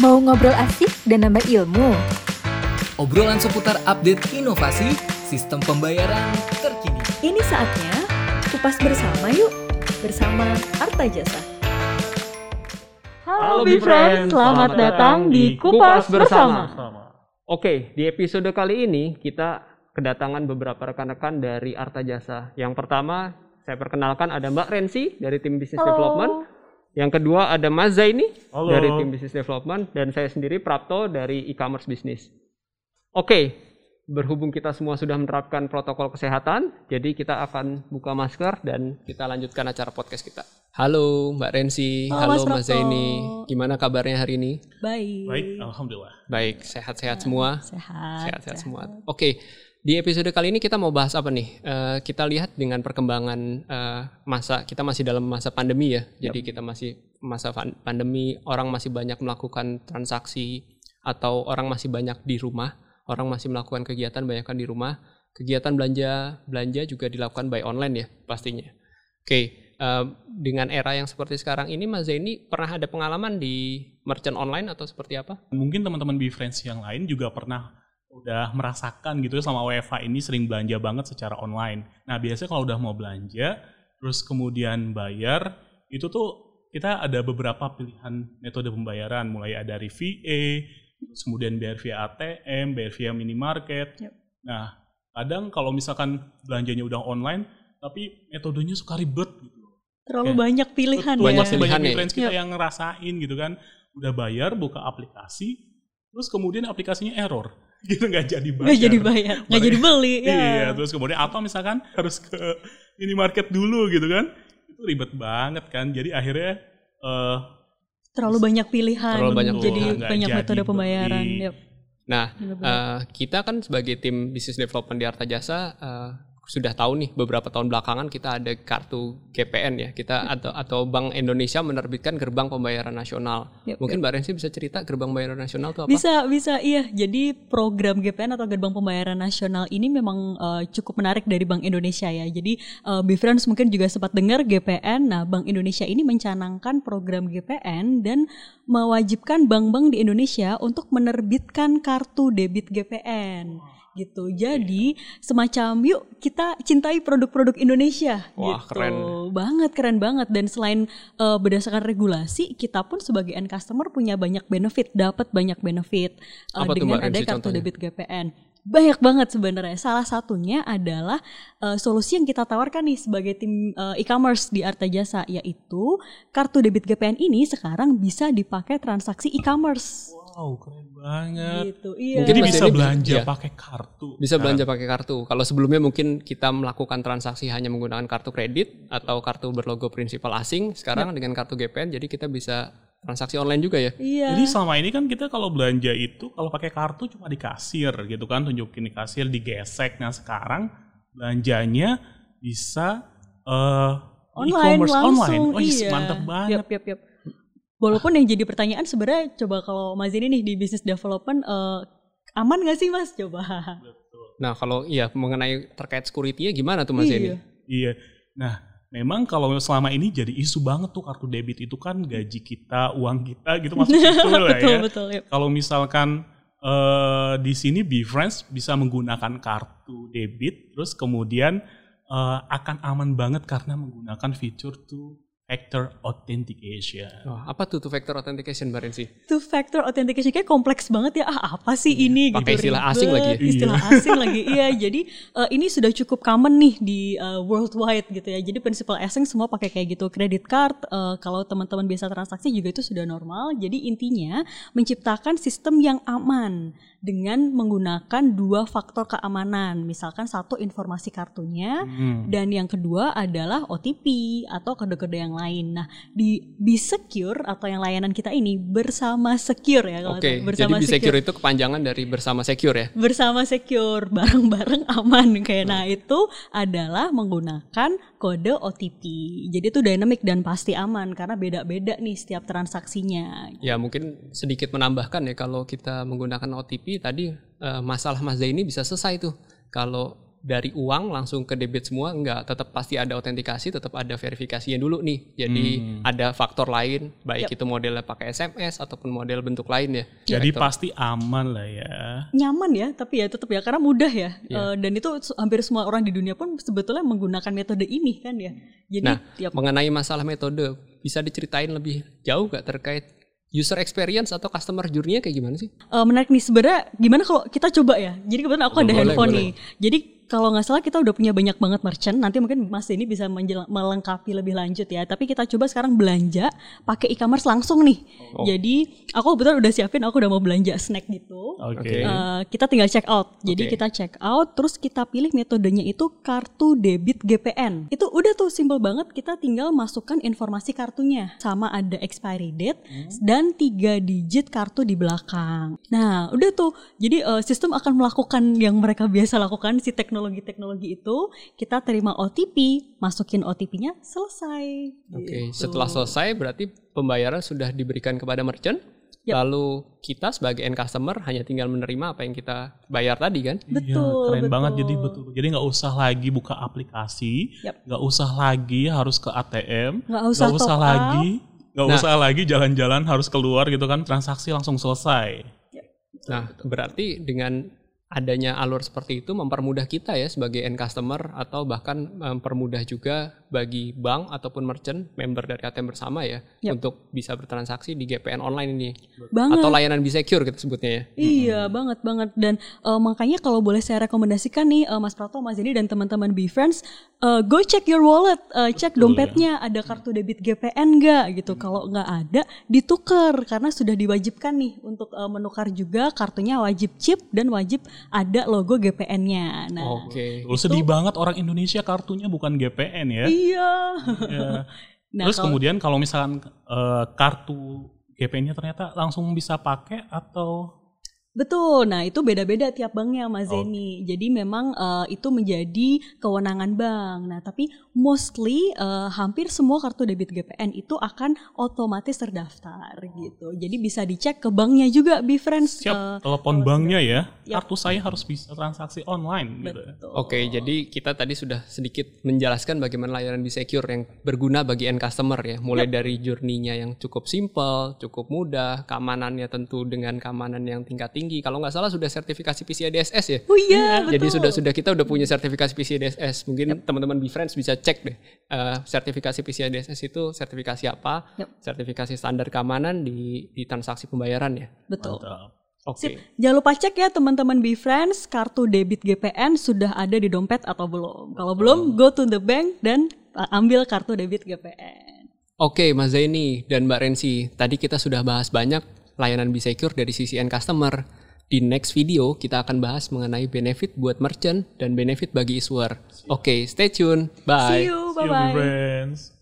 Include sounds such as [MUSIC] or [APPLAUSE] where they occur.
Mau ngobrol asik dan nambah ilmu? Obrolan seputar update inovasi, sistem pembayaran terkini. Ini saatnya kupas bersama yuk, bersama Arta Jasa. Halo Bifriend, selamat datang di Kupas Bersama. Oke, di episode kali ini kita kedatangan beberapa rekan-rekan dari Arta Jasa. Yang pertama, saya perkenalkan ada Mbak Rensi dari tim Business Development. Yang kedua ada Mas Zaini Halo. dari tim Business Development dan saya sendiri Prapto dari e-commerce business. Oke, berhubung kita semua sudah menerapkan protokol kesehatan, jadi kita akan buka masker dan kita lanjutkan acara podcast kita. Halo Mbak Rensi, Halo, halo, Mas. Zaini. Gimana kabarnya hari ini? Baik. Baik, alhamdulillah. Baik, sehat-sehat semua. Sehat. Sehat-sehat semua. Oke, di episode kali ini kita mau bahas apa nih? Eh, kita lihat dengan perkembangan eh, masa kita masih dalam masa pandemi ya. Jadi kita masih masa pan- pandemi, orang masih banyak melakukan transaksi atau orang masih banyak di rumah, orang masih melakukan kegiatan banyakkan di rumah. Kegiatan belanja belanja juga dilakukan by online ya pastinya. Oke, eh, dengan era yang seperti sekarang ini, Mas Zaini pernah ada pengalaman di merchant online atau seperti apa? Mungkin teman-teman Befriends yang lain juga pernah udah merasakan gitu ya sama WFH ini sering belanja banget secara online. Nah, biasanya kalau udah mau belanja, terus kemudian bayar, itu tuh kita ada beberapa pilihan metode pembayaran, mulai ada dari VA, terus kemudian bayar via ATM, bayar via minimarket. Yap. Nah, kadang kalau misalkan belanjanya udah online, tapi metodenya suka ribet gitu. Terlalu Ya. banyak pilihan ya. masih banyak Pilihan ya. friends kita Yap. yang ngerasain gitu kan udah bayar buka aplikasi terus kemudian aplikasinya error [LAUGHS] gitu nggak jadi bayar Nggak jadi bayar, nggak jadi beli. [LAUGHS] Ya. iya terus kemudian atau misalkan harus ke minimarket dulu gitu kan itu ribet banget kan jadi akhirnya eh Terlalu banyak pilihan. Terlalu banyak jadi pilihan, banyak jadi metode pembayaran. beli. Nah. Eh, kita kan sebagai tim business development di Arta Jasa eh, sudah tahu nih beberapa tahun belakangan kita ada kartu GPN ya kita atau atau Bank Indonesia menerbitkan gerbang pembayaran nasional. Yap, Mungkin Mbak Rensi bisa cerita gerbang pembayaran nasional itu apa? Bisa, bisa, iya. Jadi program GPN atau Gerbang Pembayaran Nasional ini memang eh, cukup menarik dari Bank Indonesia ya. Jadi uh, Bifriends mungkin juga sempat dengar GPN. Nah, Bank Indonesia ini mencanangkan program GPN dan mewajibkan bank-bank di Indonesia untuk menerbitkan kartu debit GPN. gitu. Jadi semacam yuk kita cintai produk-produk Indonesia Wah, gitu. keren. Banget keren banget dan selain eh, berdasarkan regulasi, kita pun sebagai end customer punya banyak benefit, dapat banyak benefit Apa tuh, dengan ada kartu contohnya? debit GPN. Banyak banget sebenarnya. Salah satunya adalah eh, solusi yang kita tawarkan nih sebagai tim eh, e-commerce di Arta Jasa yaitu kartu debit GPN ini sekarang bisa dipakai transaksi e-commerce. wow keren banget Gitu. Iya. jadi Mas bisa belanja bisa- pakai kartu Bisa belanja pakai kartu. Kalau sebelumnya mungkin kita melakukan transaksi hanya menggunakan kartu kredit atau kartu berlogo prinsipal asing, sekarang dengan kartu GPN jadi kita bisa transaksi online juga ya. Iya. Jadi selama ini kan kita kalau belanja itu kalau pakai kartu cuma di kasir gitu kan tunjukin di kasir digesek. Nah sekarang belanjanya bisa eh online e-commerce langsung online. Oh, yes, iya. mantap banget. Yap, yap, yap. Walaupun yang jadi pertanyaan sebenarnya coba kalau Mas ini nih di business development eh, aman gak sih Mas? Coba. Nah, kalau iya mengenai terkait security-nya gimana tuh Mas Iya. ini? Iya. Nah memang kalau selama ini jadi isu banget tuh kartu debit itu kan gaji kita, uang kita gitu masuk situ [LAUGHS] lah betul, ya. betul. Yap. Kalau misalkan eh di sini Bfriends bisa menggunakan kartu debit, terus kemudian eh, akan aman banget karena menggunakan fitur two factor authentication. Wah, apa tuh two factor authentication Mbak Rensi? Two factor authentication kayak kompleks banget ya. Ah, apa sih ini? Iya, Pakai gitu, istilah asing ribet, lagi ya? Istilah asing lagi. Iya, jadi eh, ini sudah cukup common nih di eh, worldwide gitu ya. Jadi prinsipal asing semua pakai kayak gitu. Credit card eh, kalau teman-teman biasa transaksi juga itu sudah normal. Jadi intinya menciptakan sistem yang aman dengan menggunakan dua faktor keamanan. Misalkan satu informasi kartunya Hmm. dan yang kedua adalah OTP atau kode-kode yang lain. Nah, di Be Secure atau yang layanan kita ini bersama Secure ya kalau Oke, tahu. jadi bersama Be Secure itu kepanjangan dari bersama secure ya. bersama secure [LAUGHS] bareng-bareng aman kayak nah itu adalah menggunakan kode OTP jadi itu dynamic dan pasti aman karena beda-beda nih setiap transaksinya Ya mungkin sedikit menambahkan ya kalau kita menggunakan OTP tadi eh, masalah Mas ini bisa selesai tuh. Kalau dari uang langsung ke debit semua enggak, tetap pasti ada autentikasi, tetap ada verifikasinya dulu nih. Jadi Hmm. ada faktor lain, baik itu modelnya pakai SMS ataupun model bentuk lain ya. Jadi Gitu. pasti aman lah ya. nyaman ya tapi ya tetap ya karena mudah ya Iya. Eh, dan itu hampir semua orang di dunia pun sebetulnya menggunakan metode ini kan ya jadi Nah, tiap mengenai masalah metode, bisa diceritain lebih jauh gak terkait user experience atau customer journey-nya kayak gimana sih? Eh, menarik nih sebenarnya gimana kalau kita coba ya jadi kebetulan aku ada Boleh, handphone boleh. nih jadi kalau nggak salah kita udah punya banyak banget merchant nanti mungkin Mas ini bisa melengkapi lebih lanjut ya tapi kita coba sekarang belanja pakai e-commerce langsung nih Oh. jadi aku kebetulan udah siapin aku udah mau belanja snack gitu Oke. Eh, kita tinggal check out. Jadi Oke. kita check out, terus kita pilih metodenya itu kartu debit GPN. Itu udah tuh simple banget. Kita tinggal masukkan informasi kartunya, sama ada expiry date dan tiga digit kartu di belakang. Nah, udah tuh. Jadi eh, sistem akan melakukan yang mereka biasa lakukan si teknologi-teknologi itu. Kita terima OTP, masukin OTP-nya, selesai. Oke, Gitu. setelah selesai berarti pembayaran sudah diberikan kepada merchant. Yap. Lalu kita sebagai end customer hanya tinggal menerima apa yang kita bayar tadi kan? Betul, Iya, keren betul. banget jadi betul. Jadi nggak usah lagi buka aplikasi, nggak usah lagi harus ke ATM, Nggak usah nggak usah lagi, nggak Nah. usah lagi jalan-jalan harus keluar gitu kan, transaksi langsung selesai. Nah, berarti dengan adanya alur seperti itu mempermudah kita ya sebagai end customer atau bahkan mempermudah juga bagi bank ataupun merchant member dari ATM bersama ya Yap. untuk bisa bertransaksi di GPN online ini Banget. atau layanan B-Secure kita sebutnya ya. Iya banget banget dan eh, makanya kalau boleh saya rekomendasikan nih eh, Mas Prato, Mas Ini dan teman-teman Be Friends, eh, go check your wallet, eh, cek dompetnya ada kartu debit GPN nggak gitu. Kalau nggak ada, ditukar karena sudah diwajibkan nih untuk eh, menukar juga kartunya wajib chip dan wajib ada logo GPN-nya. Nah, Oke. Lu sedih banget orang Indonesia kartunya bukan GPN ya. iya. Ya. [LAUGHS] Nah, Terus kalau- kemudian kalau misalkan eh, kartu GPN-nya ternyata langsung bisa pakai atau Betul, nah itu beda-beda tiap banknya. Mas Zeni. Jadi memang eh, itu menjadi kewenangan bank. Nah tapi mostly eh, hampir semua kartu debit GPN itu akan otomatis terdaftar gitu. Jadi bisa dicek ke banknya juga, Be Friends. siap Eh, telepon banknya ya, Yap. kartu saya harus bisa transaksi online gitu. betul. Oke, jadi kita tadi sudah sedikit menjelaskan bagaimana layanan B-Secure yang berguna bagi end customer ya. Mulai dari journey-nya yang cukup simple, cukup mudah, keamanannya tentu dengan keamanan yang tingkat tinggi. Kalau nggak salah sudah sertifikasi PCI DSS ya. Oh iya, Jadi betul. sudah sudah kita udah punya sertifikasi PCI DSS. Mungkin teman-teman BeFriends bisa cek deh eh, sertifikasi PCI DSS itu sertifikasi apa, Yap. sertifikasi standar keamanan di di transaksi pembayaran ya. Betul. Mantap. Oke. Sip. Jangan lupa cek ya teman-teman Be Friends, kartu debit GPN sudah ada di dompet atau belum. Kalau belum, go to the bank dan uh, ambil kartu debit GPN. Oke, Mas Zaini dan Mbak Rensi, tadi kita sudah bahas banyak layanan B-Secure dari sisi end customer. Di next video kita akan bahas mengenai benefit buat merchant dan benefit bagi issuer. Oke, stay tune. Bye. See you, See you, bye-bye. friends.